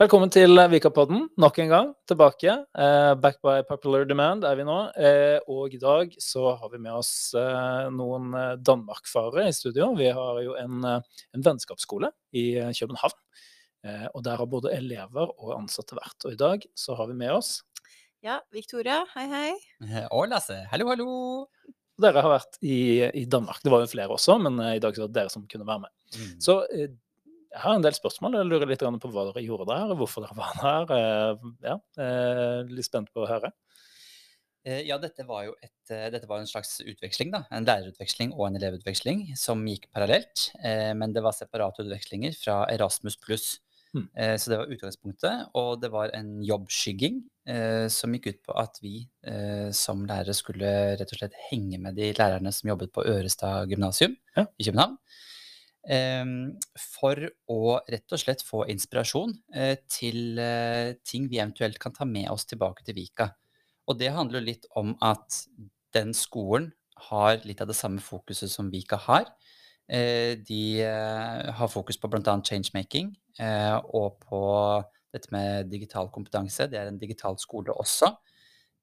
Velkommen til Vikapodden nok en gang. Tilbake. Eh, back by popular demand er vi nå. Eh, og i dag så har vi med oss eh, noen Danmarkfarere Danmark-farere i studio. Vi har jo en, eh, en vennskapsskole i eh, København. Eh, og der har både elever og ansatte vært. Og i dag så har vi med oss Ja, Victoria, hei hei. Og Lasse. Hallo, hallo. Dere har vært i, i Danmark. Det var jo flere også, men eh, i dag så var det dere som kunne være med. Mm. Så eh, jeg har en del spørsmål. Jeg lurer litt på hva dere gjorde der, og hvorfor dere var der. Eh, Ja, eh, litt spent på å høre. Eh, Ja, dette var jo et, dette var en slags utveksling, da. En lærerutveksling og en elevutveksling som gikk parallelt. Men det var separate utvekslinger fra Erasmus pluss. Mm. Så det var utgangspunktet. Og det var en jobbskygging som gikk ut på at vi som lærere skulle rett og slett henge med de lærerne som jobbet på Ørestad gymnasium Ja. i København. Em, for å rett og slett få inspirasjon eh, til eh, ting vi eventuelt kan ta med oss tilbake til Vika. Og det handler litt om at den skolen har litt av det samme fokuset som Vika har. Eh, de har fokus på bl.a. changemaking og på dette med digital kompetanse. Det er en digital skole også.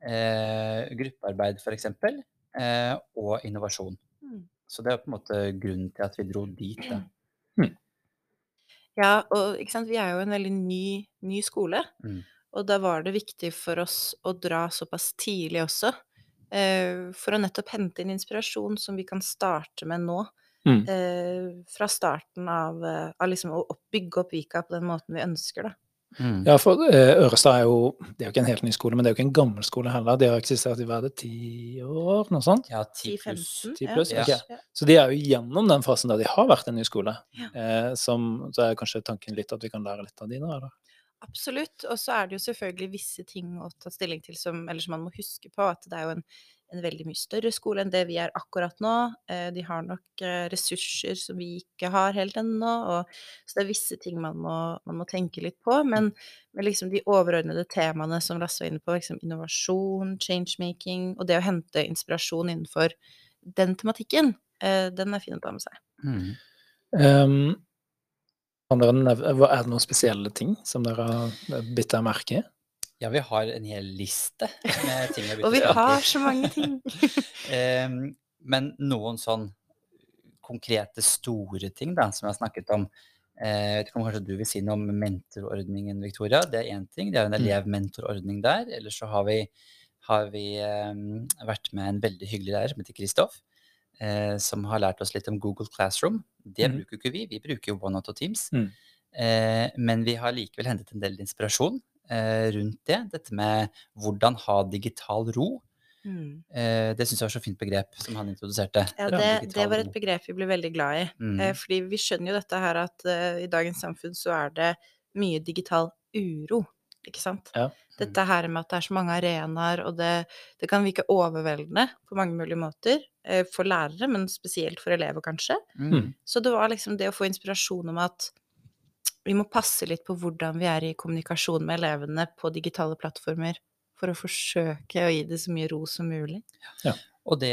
Gruppearbeid, f.eks. Og innovasjon. Mm. Så det er på en måte grunnen til at vi dro dit. Da. Ja, og ikke sant, vi er jo en veldig ny, ny skole, Mm. og da var det viktig for oss å dra såpass tidlig også, eh, for å nettopp hente inn inspirasjon som vi kan starte med nå, Mm. eh, fra starten av, eh, av liksom å bygge opp Vika på den måten vi ønsker, da. Mm. Ja, for eh, Ørestad er jo det er jo ikke en helt ny skole, men det er jo ikke en gammel skole heller. De har eksistert i hver det, ti år, noe sånt? Ja, 10 pluss. 10-15, 10 pluss, ja. Okay. Så de er jo gjennom den fasen der de har vært en ny skole. Ja. Eh, som, så er kanskje tanken litt at vi kan lære litt av de nå, eller? Absolutt. Og så er det jo selvfølgelig visse ting å ta stilling til som, eller som man må huske på, at det er jo en, en veldig mye større skole enn det vi er akkurat nå. Eh, de har nok eh, ressurser som vi ikke har helt ennå, og så det er visse ting man må, man må tenke litt på. Men, men liksom de overordnede temaene som Lasse var inne på, liksom innovasjon, changemaking, og det å hente inspirasjon innenfor den tematikken, eh, den er fin å ta med seg. Mm. Um, er det noen spesielle ting som dere har bitt dere merke i? Ja, vi har en hel liste med ting vi har Og vi har så mange ting. Men noen sånn konkrete, store ting da, som jeg har snakket om eh, Jeg vet ikke om kanskje du vil si noe om mentorordningen, Victoria. Det er én ting. Det er en Mm. elevmentorordning der. Eller så har vi, har vi vært med en veldig hyggelig lærer som heter Kristoff. Eh, som har lært oss litt om Google Classroom. Det mm. bruker jo ikke vi. Vi bruker jo OneNote og Teams. Mm. Eh, men vi har likevel hentet en del inspirasjon rundt det. Dette med hvordan ha digital ro. Mm. Eh, det syns jeg var så fint begrep som han introduserte. Ja, det, det var et begrep vi ble veldig glad i. Mm. Eh, fordi vi skjønner jo dette her at eh, i dagens samfunn så er det mye digital uro, ikke sant? Ja. Dette her med at det er så mange arenaer, og det, det kan virke overveldende på mange mulige måter. eh, For lærere, men spesielt for elever, kanskje. Mm. Så det var liksom det å få inspirasjon om at vi må passe litt på hvordan vi er i kommunikasjon med elevene på digitale plattformer, for å forsøke å gi det så mye ro som mulig. Og det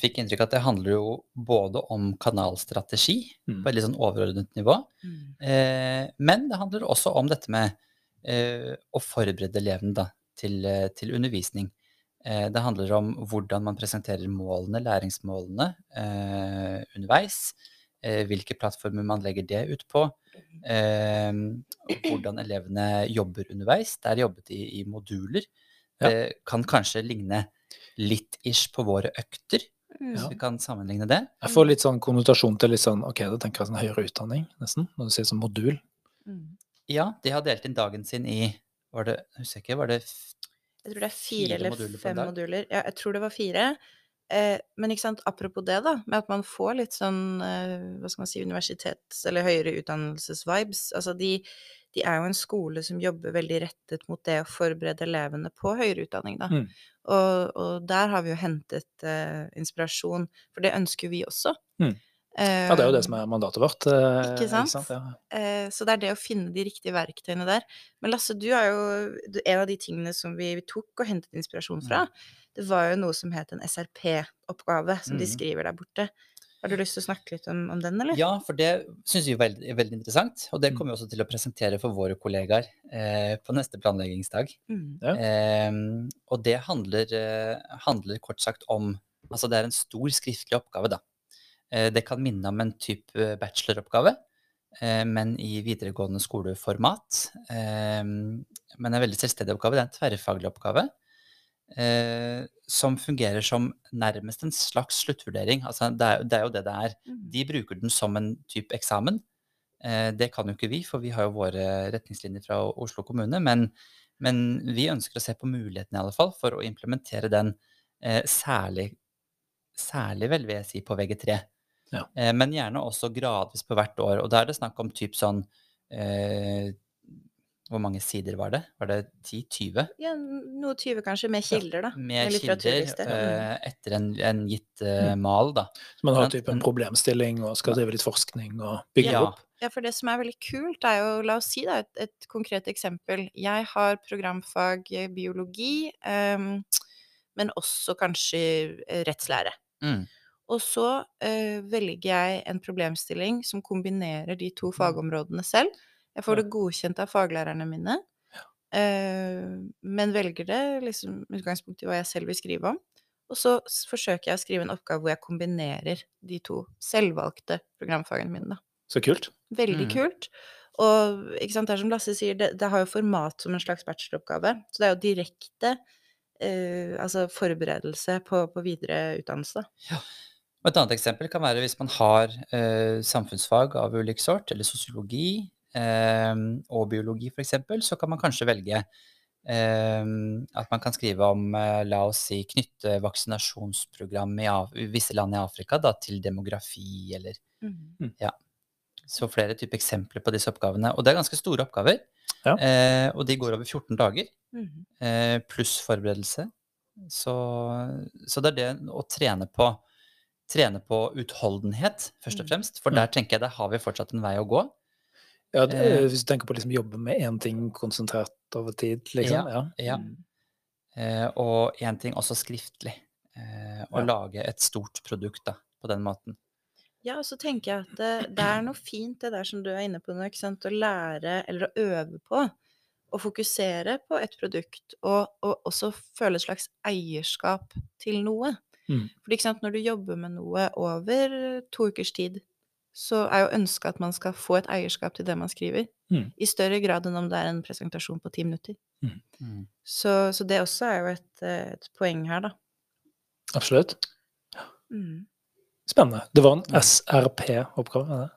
fikk inntrykk av at det handler jo både om kanalstrategi Mm. på et litt sånn overordnet nivå, eh, men det handler også om dette med eh, å forberede elevene da, til, eh, til undervisning. Eh, det handler om hvordan man presenterer målene, læringsmålene, eh, underveis. Eh, hvilke plattformer man legger det ut på. Eh, hvordan elevene jobber underveis. Der jobbet de i moduler. Ja. Det kan kanskje ligne litt ish på våre økter, hvis Mm. vi kan sammenligne det. Jeg får litt sånn konnotasjon til litt sånn, ok, da tenker jeg sånn høyere utdanning, nesten, når du sier sånn modul. Mm. Ja, de har delt inn dagen sin i var det, jeg ikke, var det Jeg tror det er fire, Fire eller moduler fem moduler. Ja, jeg tror det var fire. Eh, men ikke sant, apropos det, da, med at man får litt sånn eh, hva skal man si, universitets- eller høyere utdannelses-vibes. Altså de, de er jo en skole som jobber veldig rettet mot det å forberede elevene på høyere utdanning, da. Mm. Og, og der har vi jo hentet eh, inspirasjon, for det ønsker vi også. Mm. Ja, det er jo det som er mandatet vårt. eh, Ikke sant? Ja. Eh, Så det er det å finne de riktige verktøyene der. Men Lasse, du er jo En av de tingene som vi tok og hentet inspirasjon fra, det var jo noe som het en SRP-oppgave, som de Mhm. skriver der borte. Har du lyst til å snakke litt om, om den, eller? Ja, for det syns vi er veldig, veldig interessant. Og det Mm. kommer vi også til å presentere for våre kollegaer eh, på neste planleggingsdag. Mm. Ja. Eh, og det handler, eh, handler kort sagt om Altså det er en stor skriftlig oppgave, da. Eh, det kan minne om en type bacheloroppgave, eh, men i videregående skoleformat. Eh, men en veldig selvstendig oppgave. Det er en tverrfaglig oppgave. Eh, som fungerer som nærmest en slags sluttvurdering. Altså det, er, det er jo det det er. Mm. De bruker den som en type eksamen. Eh, det kan jo ikke vi, for vi har jo våre retningslinjer fra Oslo kommune. Men, men vi ønsker å se på muligheten i alle fall for å implementere den eh, særlig, særlig vel, vil jeg si, på VG3. Ja. Eh, men gjerne også gradvis på hvert år. Og da er det snakk om typ sånn eh, Hvor mange sider var det? Var det 10-20? Ja, noe 20 kanskje, med kilder, da. Med kilder. Mm. eh, etter en, en gitt eh, mal, da. Så man har Men- typ en problemstilling og skal drive litt forskning og bygge Ja. opp. Ja, for det som er veldig kult, er jo, la oss si da, et, et konkret eksempel. Jeg har programfag eh, biologi, um, men også kanskje eh, rettslære. Mm. Og så eh, velger jeg en problemstilling som kombinerer de to fagområdene selv. Jeg får det godkjent av faglærerne mine, eh, men velger det liksom utgangspunkt i hva jeg selv vil skrive om. Og så forsøker jeg å skrive en oppgave hvor jeg kombinerer de to selvvalgte programfagene mine. Da. Så kult. Veldig Mm. kult. Og ikke sant, det er som Lasse sier, det, det har jo format som en slags bacheloroppgave. Så det er jo direkte eh, altså forberedelse på, på videre utdannelse. da. Og Et annet eksempel kan være hvis man har eh, samfunnsfag av ulik sort, eller sosiologi eh, og biologi f.eks., så kan man kanskje velge eh, at man kan skrive om, eh, la oss si, knytte vaksinasjonsprogram i, i visse land i Afrika da, til demografi, eller så flere typer eksempler på disse oppgavene. Og det er ganske store oppgaver, Ja. eh, og de går over 14 dager Mhm. eh, pluss forberedelse. Så, så det er det å trene på, trene på utholdenhet, først og Mm. fremst. For Mm. der tenker jeg der har vi fortsatt en vei å gå. Ja, det, Eh. hvis du tenker på liksom jobbe med én ting konsentrert over tid, liksom. Ja. Ja. ja. Eh, og én ting også skriftlig. Eh, å Ja. lage et stort produkt da, på den måten. Ja, og så tenker jeg at det, det er noe fint det der som du er inne på nå, ikke sant. Å lære eller å øve på. Å fokusere på et produkt, og, og også føle et slags eierskap til noe. Mm. For ikke sant, når du jobber med noe over to ukers tid, så er jo ønsket at man skal få et eierskap til det man skriver. Mm. I større grad enn om det er en presentasjon på ti minutter. Mm. Så, så det også er jo et, et poeng her, da. Absolutt. Mm. Spennende. Det var en Mm. SRP-oppgave. er det?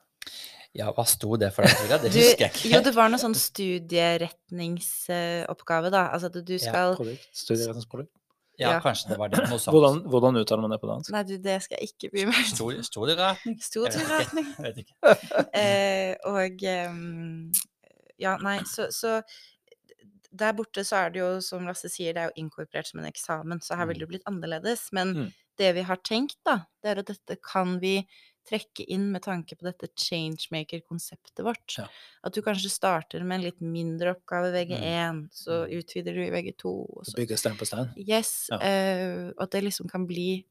Ja, hva sto det for? Deg, det husker jeg ikke. jo, det var noe sånn studieretningsoppgave, da. Altså at du Ja, skal Produkt. Studieretningsprodukt. Ja, ja. kanskje det var det. Noe sånt. Hvordan, hvordan uttaler man det på dansk? Nei, du, det skal jeg ikke bry meg om. Stor, stor retning? Studieretning. Jeg vet ikke. Eh, og ehm, Ja, nei, så, så der borte så er det jo, som Lasse sier, det er jo inkorporert som en eksamen, så her vil Mm. det blitt annerledes. Men Mm. det vi har tenkt, da, det er at dette kan vi trekke inn med tanke på dette changemaker-konseptet vårt. Ja. At du kanskje starter med en litt mindre oppgave i VG1, så Mm. utvider du i VG2, og så Bygger stein på stein? Yes. Ja. eh, at det liksom kan bli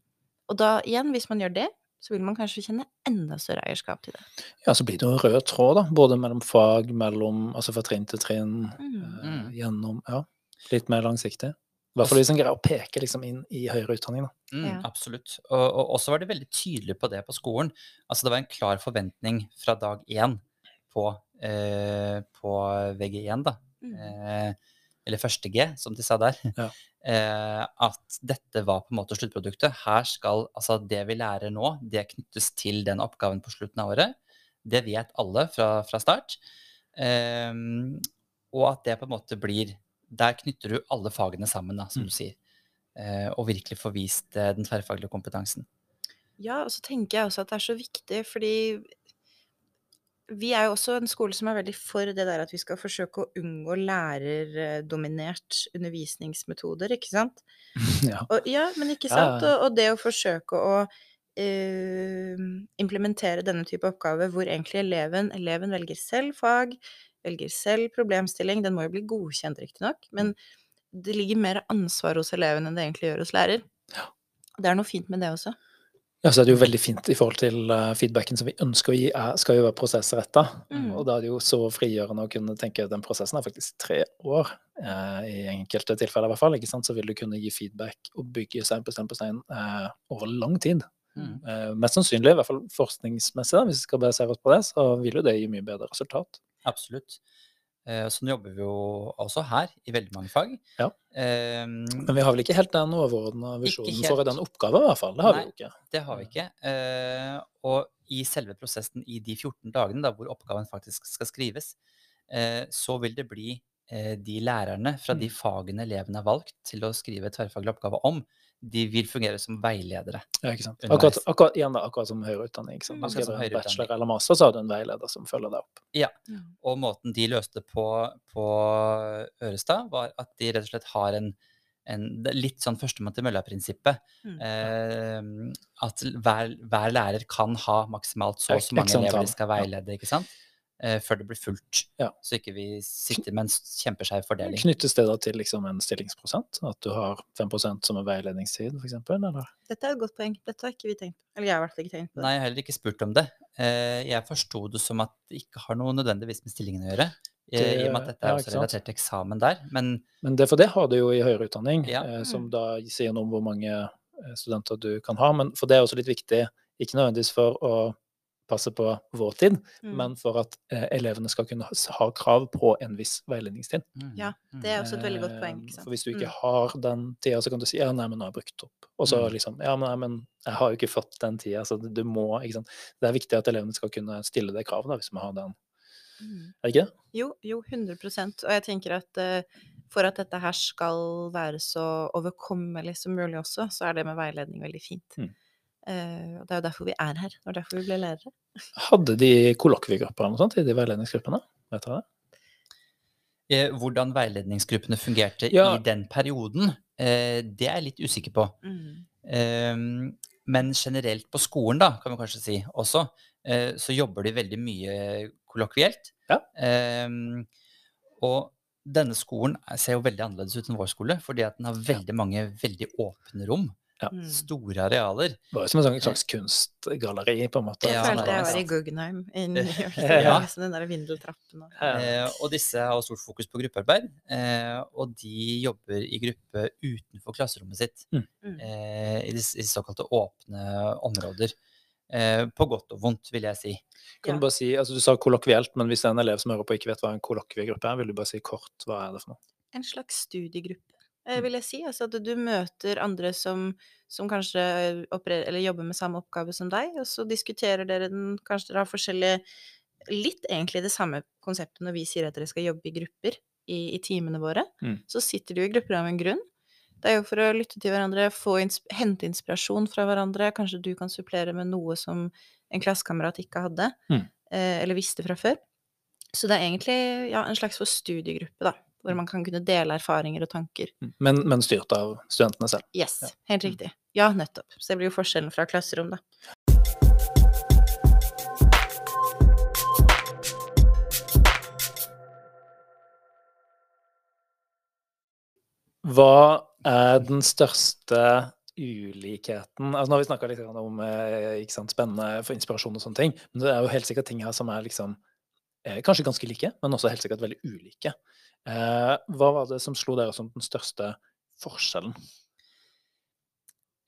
Og da igjen, hvis man gjør det, så vil man kanskje kjenne enda større eierskap til det. Ja, så blir det jo en rød tråd, da. Både mellom fag, mellom Altså fra trinn til trinn, Mm. Mm. gjennom Ja, litt mer langsiktig. I hvert fall hvis en greier å peke liksom inn i høyere utdanning, da. Mm, Ja. Absolutt. Og, og også var de veldig tydelige på det på skolen. Altså det var en klar forventning fra dag én på, eh, på VG1, da. Mm. Eh, eller første G, som de sa der. Ja. Eh, at dette var på en måte sluttproduktet. Her skal altså det vi lærer nå, det knyttes til den oppgaven på slutten av året. Det vet alle fra, fra start. Eh, og at det på en måte blir Der knytter du alle fagene sammen, da, som Mm. du sier. Eh, og virkelig får vist eh, den tverrfaglige kompetansen. Ja, og så tenker jeg også at det er så viktig, fordi vi er jo også en skole som er veldig for det der at vi skal forsøke å unngå lærerdominert undervisningsmetoder, ikke sant? ja. Og, ja, men ikke sant? ja, ja. Og, og det å forsøke å uh, implementere denne type oppgave hvor egentlig eleven, eleven velger selv fag, velger selv problemstilling, den må jo bli godkjent riktignok, men det ligger mer ansvar hos eleven enn det egentlig gjør hos lærer. Det er noe fint med det også. Ja, så er det jo veldig fint i forhold til uh, feedbacken som vi ønsker å gi, er, skal jo være prosessretta. Mm. Og da er det jo så frigjørende å kunne tenke at den prosessen er faktisk tre år. eh, I enkelte tilfeller i hvert fall. ikke sant? Så vil du kunne gi feedback og bygge stein på stein på stein eh, over lang tid. Mm. mest sannsynlig, i hvert fall forskningsmessig, da, hvis vi skal basere oss på det, så vil jo det gi mye bedre resultat. Absolutt. Eh, Sånn jobber vi jo også her, i veldig mange fag. Ja. Eh, Men vi har vel ikke helt den overordna visjonen for den oppgaven, i hvert fall. Det har Nei. vi jo ikke. Det har vi ikke. Eh, og i selve prosessen i de 14 dagene da, hvor oppgaven faktisk skal skrives, eh, så vil det bli eh, de lærerne fra de Mm. fagene elevene har valgt til å skrive tverrfaglig oppgave om, de vil fungere som veiledere. Ja, ikke sant? Akkurat, akkurat, igjen da, akkurat som høyere utdanning. Ikke sant? Mm. Du Akkurat som skriver en høyere bachelor eller master, så har du en veileder som følger deg opp. Ja, Og måten de løste på på Ørestad, var at de rett og slett har en, en litt sånn førstemann til mølla-prinsippet. Mm. Eh, at hver, hver lærer kan ha maksimalt så og så mange elever de skal veilede, ikke sant? Eh, før det blir fullt. Ja. Så ikke vi sitter med en kjempeskeiv fordeling. Knyttes det da til liksom en stillingsprosent? At du har 5% som er veiledningstid, f.eks.? Eller? Dette er et godt poeng. Dette har ikke vi tenkt på. Eller jeg har i hvert fall ikke tenkt på det. Nei, jeg har heller ikke spurt om det. Eh, jeg forsto det som at det ikke har noe nødvendigvis med stillingen å gjøre. eh, I og med at dette er også relatert til eksamen der. Men Men det, for det har du jo i høyere utdanning, Ja. som Mm. da sier noe om hvor mange studenter du kan ha. Men for det er også litt viktig, ikke nødvendigvis for å passe på vår tid, Mm. men for at eh, elevene skal kunne ha, ha krav på en viss veiledningstid. mm, Ja. Det er også et veldig godt poeng. Eh, ikke sant? For hvis du ikke Mm. har den tida, så kan du si ja, nei, men nå har jeg brukt opp. Og så Mm. liksom ja, men, nei, men jeg har jo ikke fått den tida, så du må ikke sant. Det er viktig at elevene skal kunne stille det kravet, da, hvis vi har den. Mm. Er det ikke det? Jo, jo, 100 Og jeg tenker at uh, for at dette her skal være så overkommelig som mulig også, så er det med veiledning veldig fint. Mm. Eh, og det er jo derfor vi er her. Det er derfor vi ble lærere. Hadde de kollokviegrupper eller noe sånt i de veiledningsgruppene? Vet dere det? Eh, Hvordan veiledningsgruppene fungerte Ja. i den perioden, eh, det er jeg litt usikker på. Mm. Ehm, Men generelt på skolen, da, kan vi kanskje si også, eh, så jobber de veldig mye kollokvielt. Ja. Ehm, Og denne skolen er- ser jo veldig annerledes ut enn vår skole, fordi at den har veldig mange veldig åpne rom. Ja. Mm. Store arealer. jo som en sånn slags kunstgalleri, på en måte. Jeg følte jeg var i Guggenheim i New York. Ja. Liksom den der vindeltrappen og Ja. Eh, og disse har stort fokus på gruppearbeid, eh, og de jobber i gruppe utenfor klasserommet sitt. Mm. Eh, I disse, i såkalte åpne områder. Eh, på godt og vondt, vil jeg si. Kan du bare si, altså Du sa kollokvielt, men hvis det er en elev som hører på og ikke vet hva en kollokviegruppe er, vil du bare si kort hva er det for noe? En slags studiegruppe, eh, Mm. Vil jeg si. Altså at du møter andre som, som kanskje opererer, eller jobber med samme oppgave som deg, og så diskuterer dere den Kanskje dere har forskjellige Litt egentlig det samme konseptet når vi sier at dere skal jobbe i grupper i, i timene våre. Mm. Så sitter du i grupper av en grunn. Det er jo for å lytte til hverandre, få ins hente inspirasjon fra hverandre. Kanskje du kan supplere med noe som en klassekamerat ikke hadde, Mm. eh, eller visste fra før. Så det er egentlig ja, en slags for studiegruppe, da. Hvor man kan kunne dele erfaringer og tanker. Men, men styrt av studentene selv. Yes, Ja. helt Mm. riktig. Ja, nettopp. Så det blir jo forskjellen fra klasserom, da. Hva er den største ulikheten Altså Nå har vi snakka litt om eh, sant, spennende for inspirasjon og sånne ting, men det er jo helt sikkert ting her som er liksom eh, kanskje ganske like, men også helt sikkert veldig ulike. Eh, hva var det som slo dere som den største forskjellen?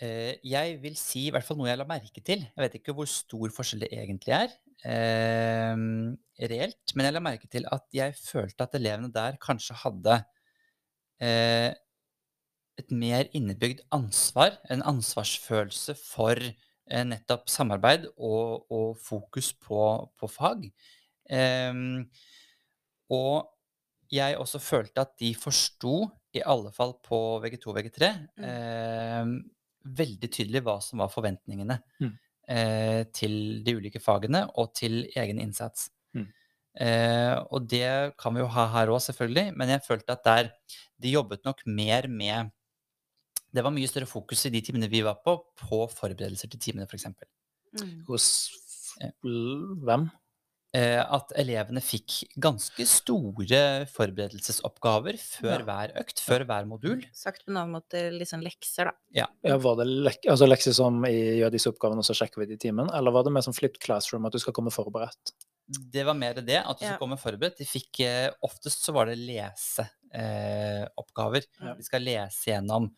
Eh, jeg vil si i hvert fall noe jeg la merke til. Jeg vet ikke hvor stor forskjell det egentlig er eh, reelt, men jeg la merke til at jeg følte at elevene der kanskje hadde eh, et mer innebygd ansvar, en ansvarsfølelse for eh, nettopp samarbeid og, og fokus på, på fag. Em, og jeg også følte at de forsto, i alle fall på VG2 og VG3, Mm. eh, veldig tydelig hva som var forventningene Mm. eh, til de ulike fagene og til egen innsats. Mm. Eh, og det kan vi jo ha her òg, selvfølgelig, men jeg følte at der de jobbet nok mer med Det var mye større fokus i de timene vi var på, på forberedelser til timene, f.eks. Mm. Hos hvem? Eh, at elevene fikk ganske store forberedelsesoppgaver før Ja. hver økt, før hver modul. Sagt på en annen måte sånn lekser, da. Ja, var det lek altså lekser som i gjør disse oppgavene, og så sjekker vi det i timen? Eller var det mer som flipped classroom, at du skal komme forberedt? Det var mer det, at du Ja. skulle komme forberedt. De fikk, eh, oftest så var det leseoppgaver. Eh. Ja. De skal lese gjennom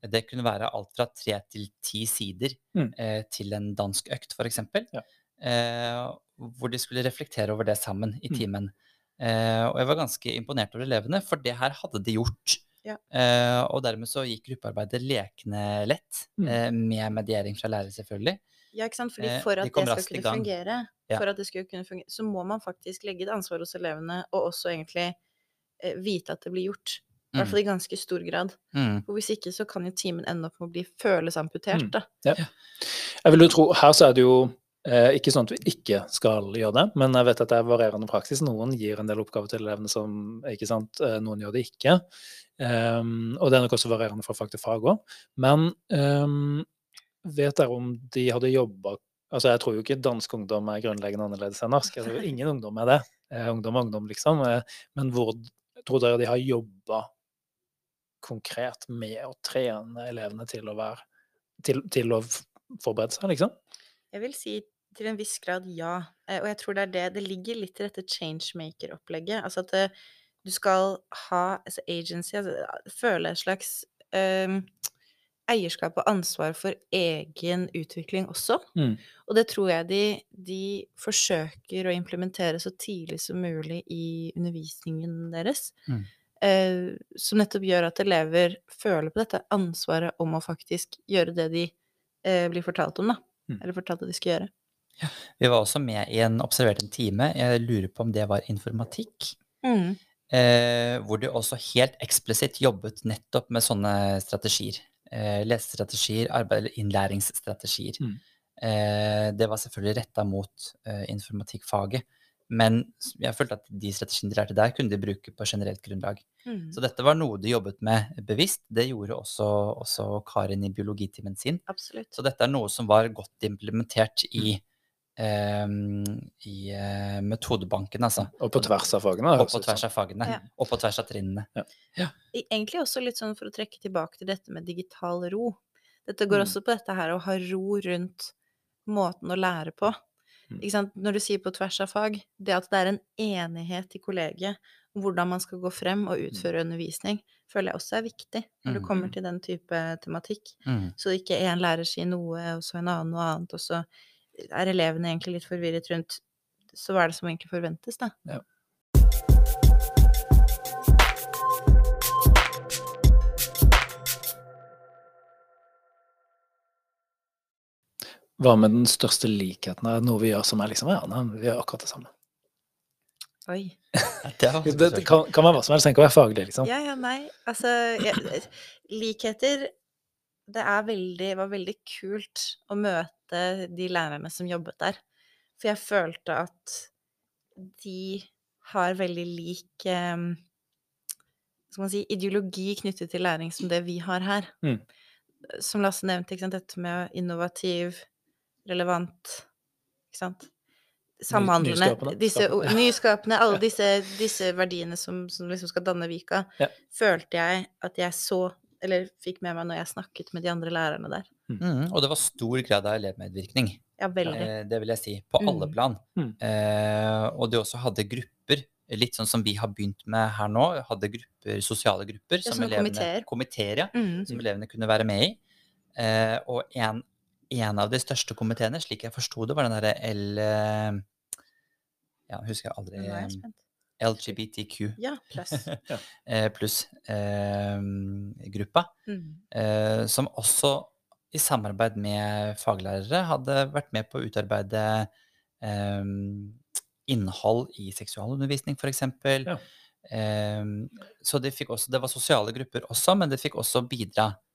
Det kunne være alt fra tre til ti sider Mm. eh, til en dansk økt, f.eks. Ja. Eh, hvor de skulle reflektere over det sammen i Mm. timen. Eh, og jeg var ganske imponert over elevene, for det her hadde de gjort. Ja. Eh, og dermed så gikk gruppearbeidet lekende lett, Mm. eh, med mediering fra lærer, selvfølgelig. Ja, ikke sant? Fordi for at kom det skal kunne fungere, Ja. for at det skal kunne fungere, så må man faktisk legge et ansvar hos elevene, og også egentlig eh, vite at det blir gjort. I hvert Mm. fall i ganske stor grad. Mm. For hvis ikke så kan jo timen ende opp med å bli føles amputert, Mm. da. Jeg vil jo tro, Her så er det jo ikke sånn at vi ikke skal gjøre det, men jeg vet at det er varierende praksis. Noen gir en del oppgaver til elevene som ikke sant, eh, noen gjør det ikke. Um, og det er nok også varierende fra fag til fag òg. Men um, vet dere om de hadde jobba Altså, jeg tror jo ikke dansk ungdom er grunnleggende annerledes enn norsk. Jeg tror ingen ungdom er det. Eh, ungdom er ungdom, liksom. Eh, men hvor tror dere de har jobba konkret med å trene elevene til å være til, til å forberede seg, liksom? Jeg vil si til en viss grad ja. Eh, Og jeg tror det er det Det ligger litt i dette changemaker-opplegget. Altså at det, du skal ha altså agency, altså føle et slags um, eierskap og ansvar for egen utvikling også. Mm. Og det tror jeg de, de forsøker å implementere så tidlig som mulig i undervisningen deres. Mm. Uh, som nettopp gjør at elever føler på dette ansvaret om å faktisk gjøre det de uh, blir fortalt om, da. Mm. Eller fortalte at de skulle gjøre. Vi var også med i en observert en time, jeg lurer på om det var informatikk, Mm. eh, hvor de også helt eksplisitt jobbet nettopp med sånne strategier. Eh, lesestrategier, arbeid, eller innlæringsstrategier. Mm. Eh, det var selvfølgelig retta mot eh, informatikkfaget, men jeg følte at de strategiene de lærte der, kunne de bruke på generelt grunnlag. Mm. Så dette var noe de jobbet med bevisst. Det gjorde også, også Karin i biologitimen sin. Absolutt. Så dette er noe som var godt implementert i, ehm, i eh, metodebanken, altså. Og på tvers av fagene. Og på tvers av fagene. Ja. Og på tvers av trinnene. I- Egentlig også litt sånn for å trekke tilbake til dette med digital ro. Dette går Mm. også på dette her å ha ro rundt måten å lære på. Mm. Når du sier på tvers av fag, det at det er en enighet i kollegiet om hvordan man skal gå frem og utføre undervisning, føler jeg også er viktig når det Mm. kommer til den type tematikk. Mm. Så ikke én lærer sier noe, og så en annen noe annet, og så er elevene egentlig litt forvirret rundt så hva er det som egentlig forventes, da? Ja. Hva med den største likheten? Er det noe vi gjør som er liksom Ja, nei, vi gjør akkurat det samme. Oi. Det, Det, kan, kan være hva som helst, Tenk å være faglig, liksom. Ja, ja, nei. Altså, jeg, likheter Det er veldig, var veldig kult å møte de lærerne som jobbet der. For jeg følte at de har veldig lik um, skal man si, ideologi knyttet til læring som det vi har her. Mm. Som Lasse nevnte, ikke sant, dette med innovativ, relevant Ikke sant? Samhandlende. nyskapende. Disse, nyskapende. Alle disse, disse verdiene som, som liksom skal danne Vika, Ja. følte jeg at jeg så eller fikk med meg når jeg snakket med de andre lærerne der. Mm, og det var stor grad av elevmedvirkning. Ja, veldig. Eh, det vil jeg si. På alle Mm. plan. Mm. Eh, og de også hadde grupper, litt sånn som vi har begynt med her nå. Hadde grupper, sosiale grupper. Ja, som som, elevene, komiteer. komiteer, ja, Mm. som elevene kunne være med i. Eh, og en, en av de største komiteene, slik jeg forsto det, var den derre L... Ja, husker jeg aldri. Eh. LGBTQ Ja, pluss. eh, pluss eh, gruppa. Mm. eh, som også i samarbeid med faglærere hadde vært med på å utarbeide eh, innhold i seksualundervisning, f.eks. Ja. Eh, så det, fikk også, det var sosiale grupper også, men det fikk også bidra eh,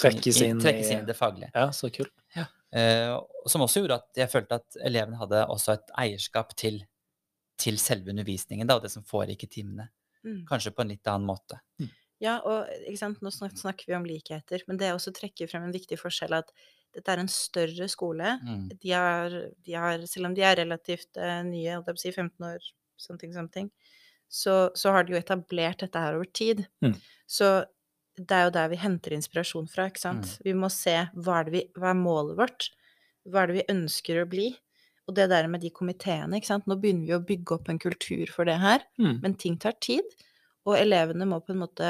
Trekkes inn trekkes inn i det faglige. Ja, så kult. Ja. og som også gjorde at jeg følte at elevene hadde også et eierskap til, til selve undervisningen da, og det som foregikk i timene. Mm. Kanskje på en litt annen måte. Ja, og ikke sant, nå snak- snakker vi om likheter, men det er også trekker frem en viktig forskjell at dette er en større skole. Mm. De har, de har, selv om de er relativt uh, nye, holdt jeg på å si 15 år, something, something, så, så har de jo etablert dette her over tid. Mm. Så det er jo der vi henter inspirasjon fra, ikke sant. Mm. Vi må se hva er, det vi, hva er målet vårt, hva er det vi ønsker å bli. Og det der med de komiteene, ikke sant. Nå begynner vi å bygge opp en kultur for det her, Mm. men ting tar tid. Og elevene må på en måte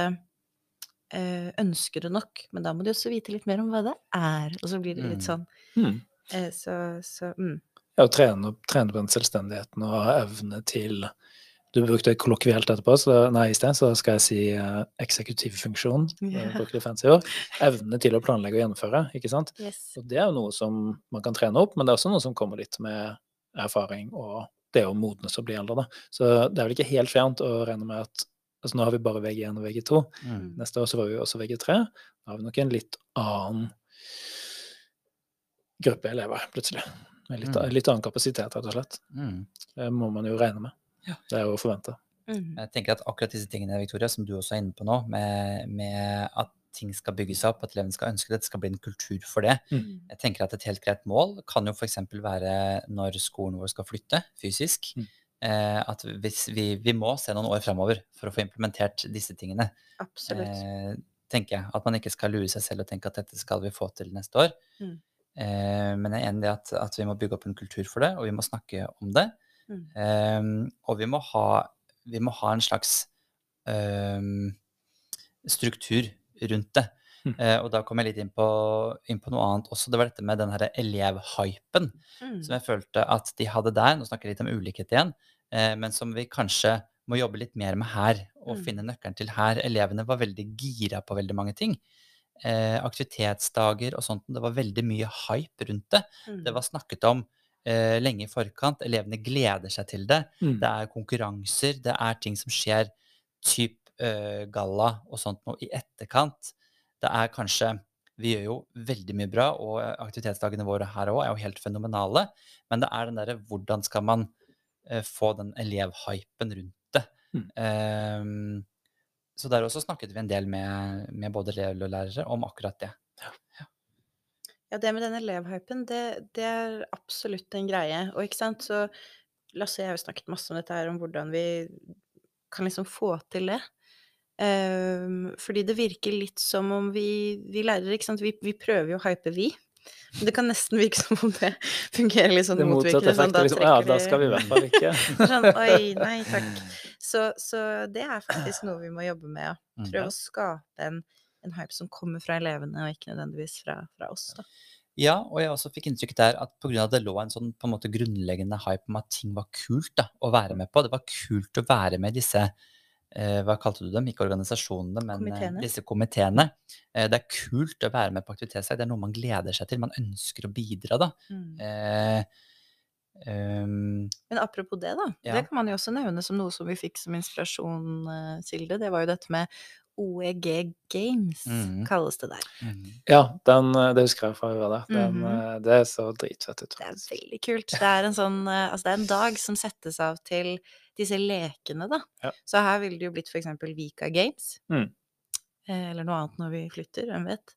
øh, ønske det nok, men da må de også vite litt mer om hva det er. Og så blir det litt Mm. sånn. Mm. Eh, så, så mm. Ja, å trene, trene på den selvstendigheten og ha evne til Du brukte kollokvielt etterpå, så, nei, i sted, så skal jeg si uh, eksekutivfunksjon. Yeah. Bruke fancy ord. Evne til å planlegge og gjennomføre, ikke sant. Yes. Og det er jo noe som man kan trene opp, men det er også noe som kommer litt med erfaring og det å modnes og bli eldre, da. Så det er vel ikke helt fjernt å regne med at Altså nå har vi bare VG1 og VG2. Mm. Neste år så får vi også VG3. Da har vi nok en litt annen gruppe elever, plutselig. Med litt, Mm. litt annen kapasitet, rett og slett. Mm. Det må man jo regne med. Ja. Det er jo å forvente. Mm. Jeg tenker at akkurat disse tingene, Victoria, som du også er inne på nå, med, med at ting skal bygges opp, at elevene skal ønske det, det skal bli en kultur for det. Mm. Jeg tenker at et helt greit mål kan jo f.eks. være når skolen vår skal flytte fysisk. Mm. Eh, at hvis vi, vi må se noen år framover for å få implementert disse tingene. Absolutt. Eh, tenker jeg. At man ikke skal lure seg selv og tenke at dette skal vi få til neste år. Mm. Eh, men jeg er enig i at, at vi må bygge opp en kultur for det, og vi må snakke om det. Eh, og vi må ha, vi må ha en slags um, struktur rundt det. Mm. Uh, og da kom jeg litt inn på, inn på noe annet også. Det var dette med den her elevhypen Mm. som jeg følte at de hadde der. Nå snakker jeg litt om ulikhet igjen, uh, men som vi kanskje må jobbe litt mer med her, og Mm. finne nøkkelen til her. Elevene var veldig gira på veldig mange ting. Eh, aktivitetsdager og sånt. Det var veldig mye hype rundt det. Mm. Det var snakket om eh, lenge i forkant. Elevene gleder seg til det. Mm. Det er konkurranser, det er ting som skjer, typ eh, galla og sånt noe i etterkant. Det er kanskje Vi gjør jo veldig mye bra, og aktivitetsdagene våre her òg er jo helt fenomenale. Men det er den derre hvordan skal man eh, få den elevhypen rundt det. Mm. Ehm, så der også snakket vi en del med, med både elever og lærere om akkurat det. Ja, det med den elevhypen, det, det er absolutt en greie. Og ikke sant, så Lasse og jeg har jo snakket masse om dette her, om hvordan vi kan liksom få til det. Um, fordi det virker litt som om vi, vi lærere, ikke sant, vi, vi prøver jo å hype, vi. Men det kan nesten virke som om det fungerer litt sånn motvirkende. Sånn, da Liksom, ja, da skal vi i hvert fall ikke. Sånn, oi, nei takk. Så, så det er faktisk noe vi må jobbe med. Mm. Prøve å skape en, en hype som kommer fra elevene, og ikke nødvendigvis fra, fra oss. Da. Ja, og jeg også fikk inntrykk der at pga. det lå en sånn på en måte grunnleggende hype om at ting var kult da, å være med på. Det var kult å være med i disse eh, hva kalte du dem? Ikke organisasjonene, men eh, Komiteene. disse komiteene. Eh, det er kult å være med på aktivitetsdag. Det er noe man gleder seg til. Man ønsker å bidra, da. Eh, Um, Men apropos det, da. Ja. Det kan man jo også nevne som noe som vi fikk som inspirasjon, Silde. Det var jo dette med OEG Games, mm. kalles det der. mm, Ja, den, eh, det husker jeg fra jeg var der. Den, Det så dritfett ut. Det er veldig kult. Det er en sånn eh, Altså, det er en dag som settes av til disse lekene, da. Ja. Så her ville det jo blitt for eksempel Vika Games. Mm. Eller noe annet når vi flytter, hvem vet.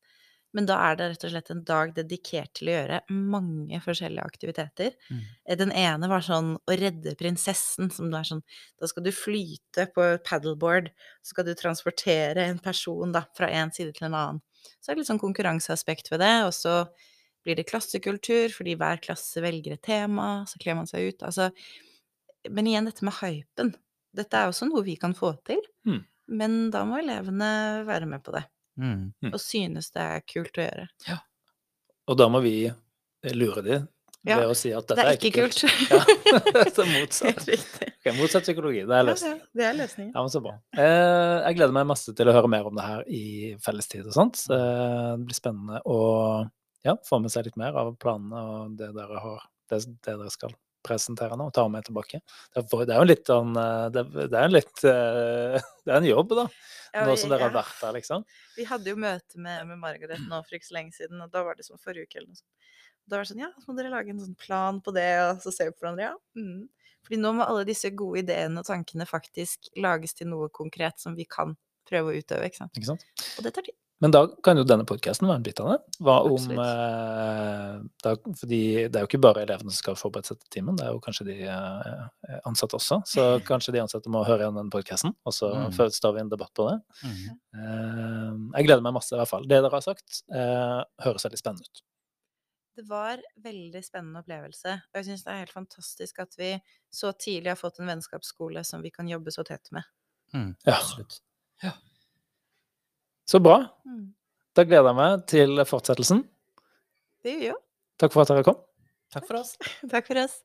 Men da er det rett og slett en dag dedikert til å gjøre mange forskjellige aktiviteter. Mm. Eh, Den ene var sånn å redde prinsessen, som da er sånn Da skal du flyte på paddleboard, så skal du transportere en person da fra en side til en annen. Så er det litt sånn konkurranseaspekt ved det, og så blir det klassekultur, fordi hver klasse velger et tema, så kler man seg ut. Altså Men igjen dette med hypen. Dette er også noe vi kan få til, Mm. men da må elevene være med på det, mm. Mm. og synes det er kult å gjøre. Og da må vi eh, lure de Ja, ved å si at Det dette er ikke kult. Ja, så motsatt. Okay, motsatt psykologi. Det er Ja, løsningen. ja, det er løsningen. Ja, men så bra. Eh, jeg gleder meg masse til å høre mer om det her i fellestid og sånt. Så det blir spennende å ja, få med seg litt mer av planene og det dere har, det, det dere skal presentere nå, og ta med tilbake. Det er, det jo litt sånn eh, det, det er en litt eh, Det er en jobb, da. Ja, nå som dere har vært der, liksom. Vi hadde jo møte med, med Margaret nå for ikke så lenge siden, og da var det som forrige uke eller noe sånt. Da var det sånn, ja, så må dere lage en sånn plan på det, og så ser vi på hverandre, ja. Mm. Fordi nå må alle disse gode ideene og tankene faktisk lages til noe konkret som vi kan prøve å utøve, ikke sant. Ikke sant? Og det tar tid. Men da kan jo denne podkasten være en bit av det. Hva om Absolutt. eh, da, Fordi det er jo ikke bare elevene som skal forberede seg til timen, det er jo kanskje de eh, ansatte også. Så kanskje de ansatte må høre igjen den podkasten, og så Mm. først tar vi en debatt på det. Mm. Eh, jeg gleder meg masse, i hvert fall. Det dere har sagt, eh, høres veldig spennende ut. Det var veldig spennende opplevelse. Og jeg syns det er helt fantastisk at vi så tidlig har fått en vennskapsskole som vi kan jobbe så tett med. Mm, Ja. Så bra. Mm. Da gleder jeg meg til fortsettelsen. Det gjør jo. Takk for at dere kom. Takk for oss. Takk for oss.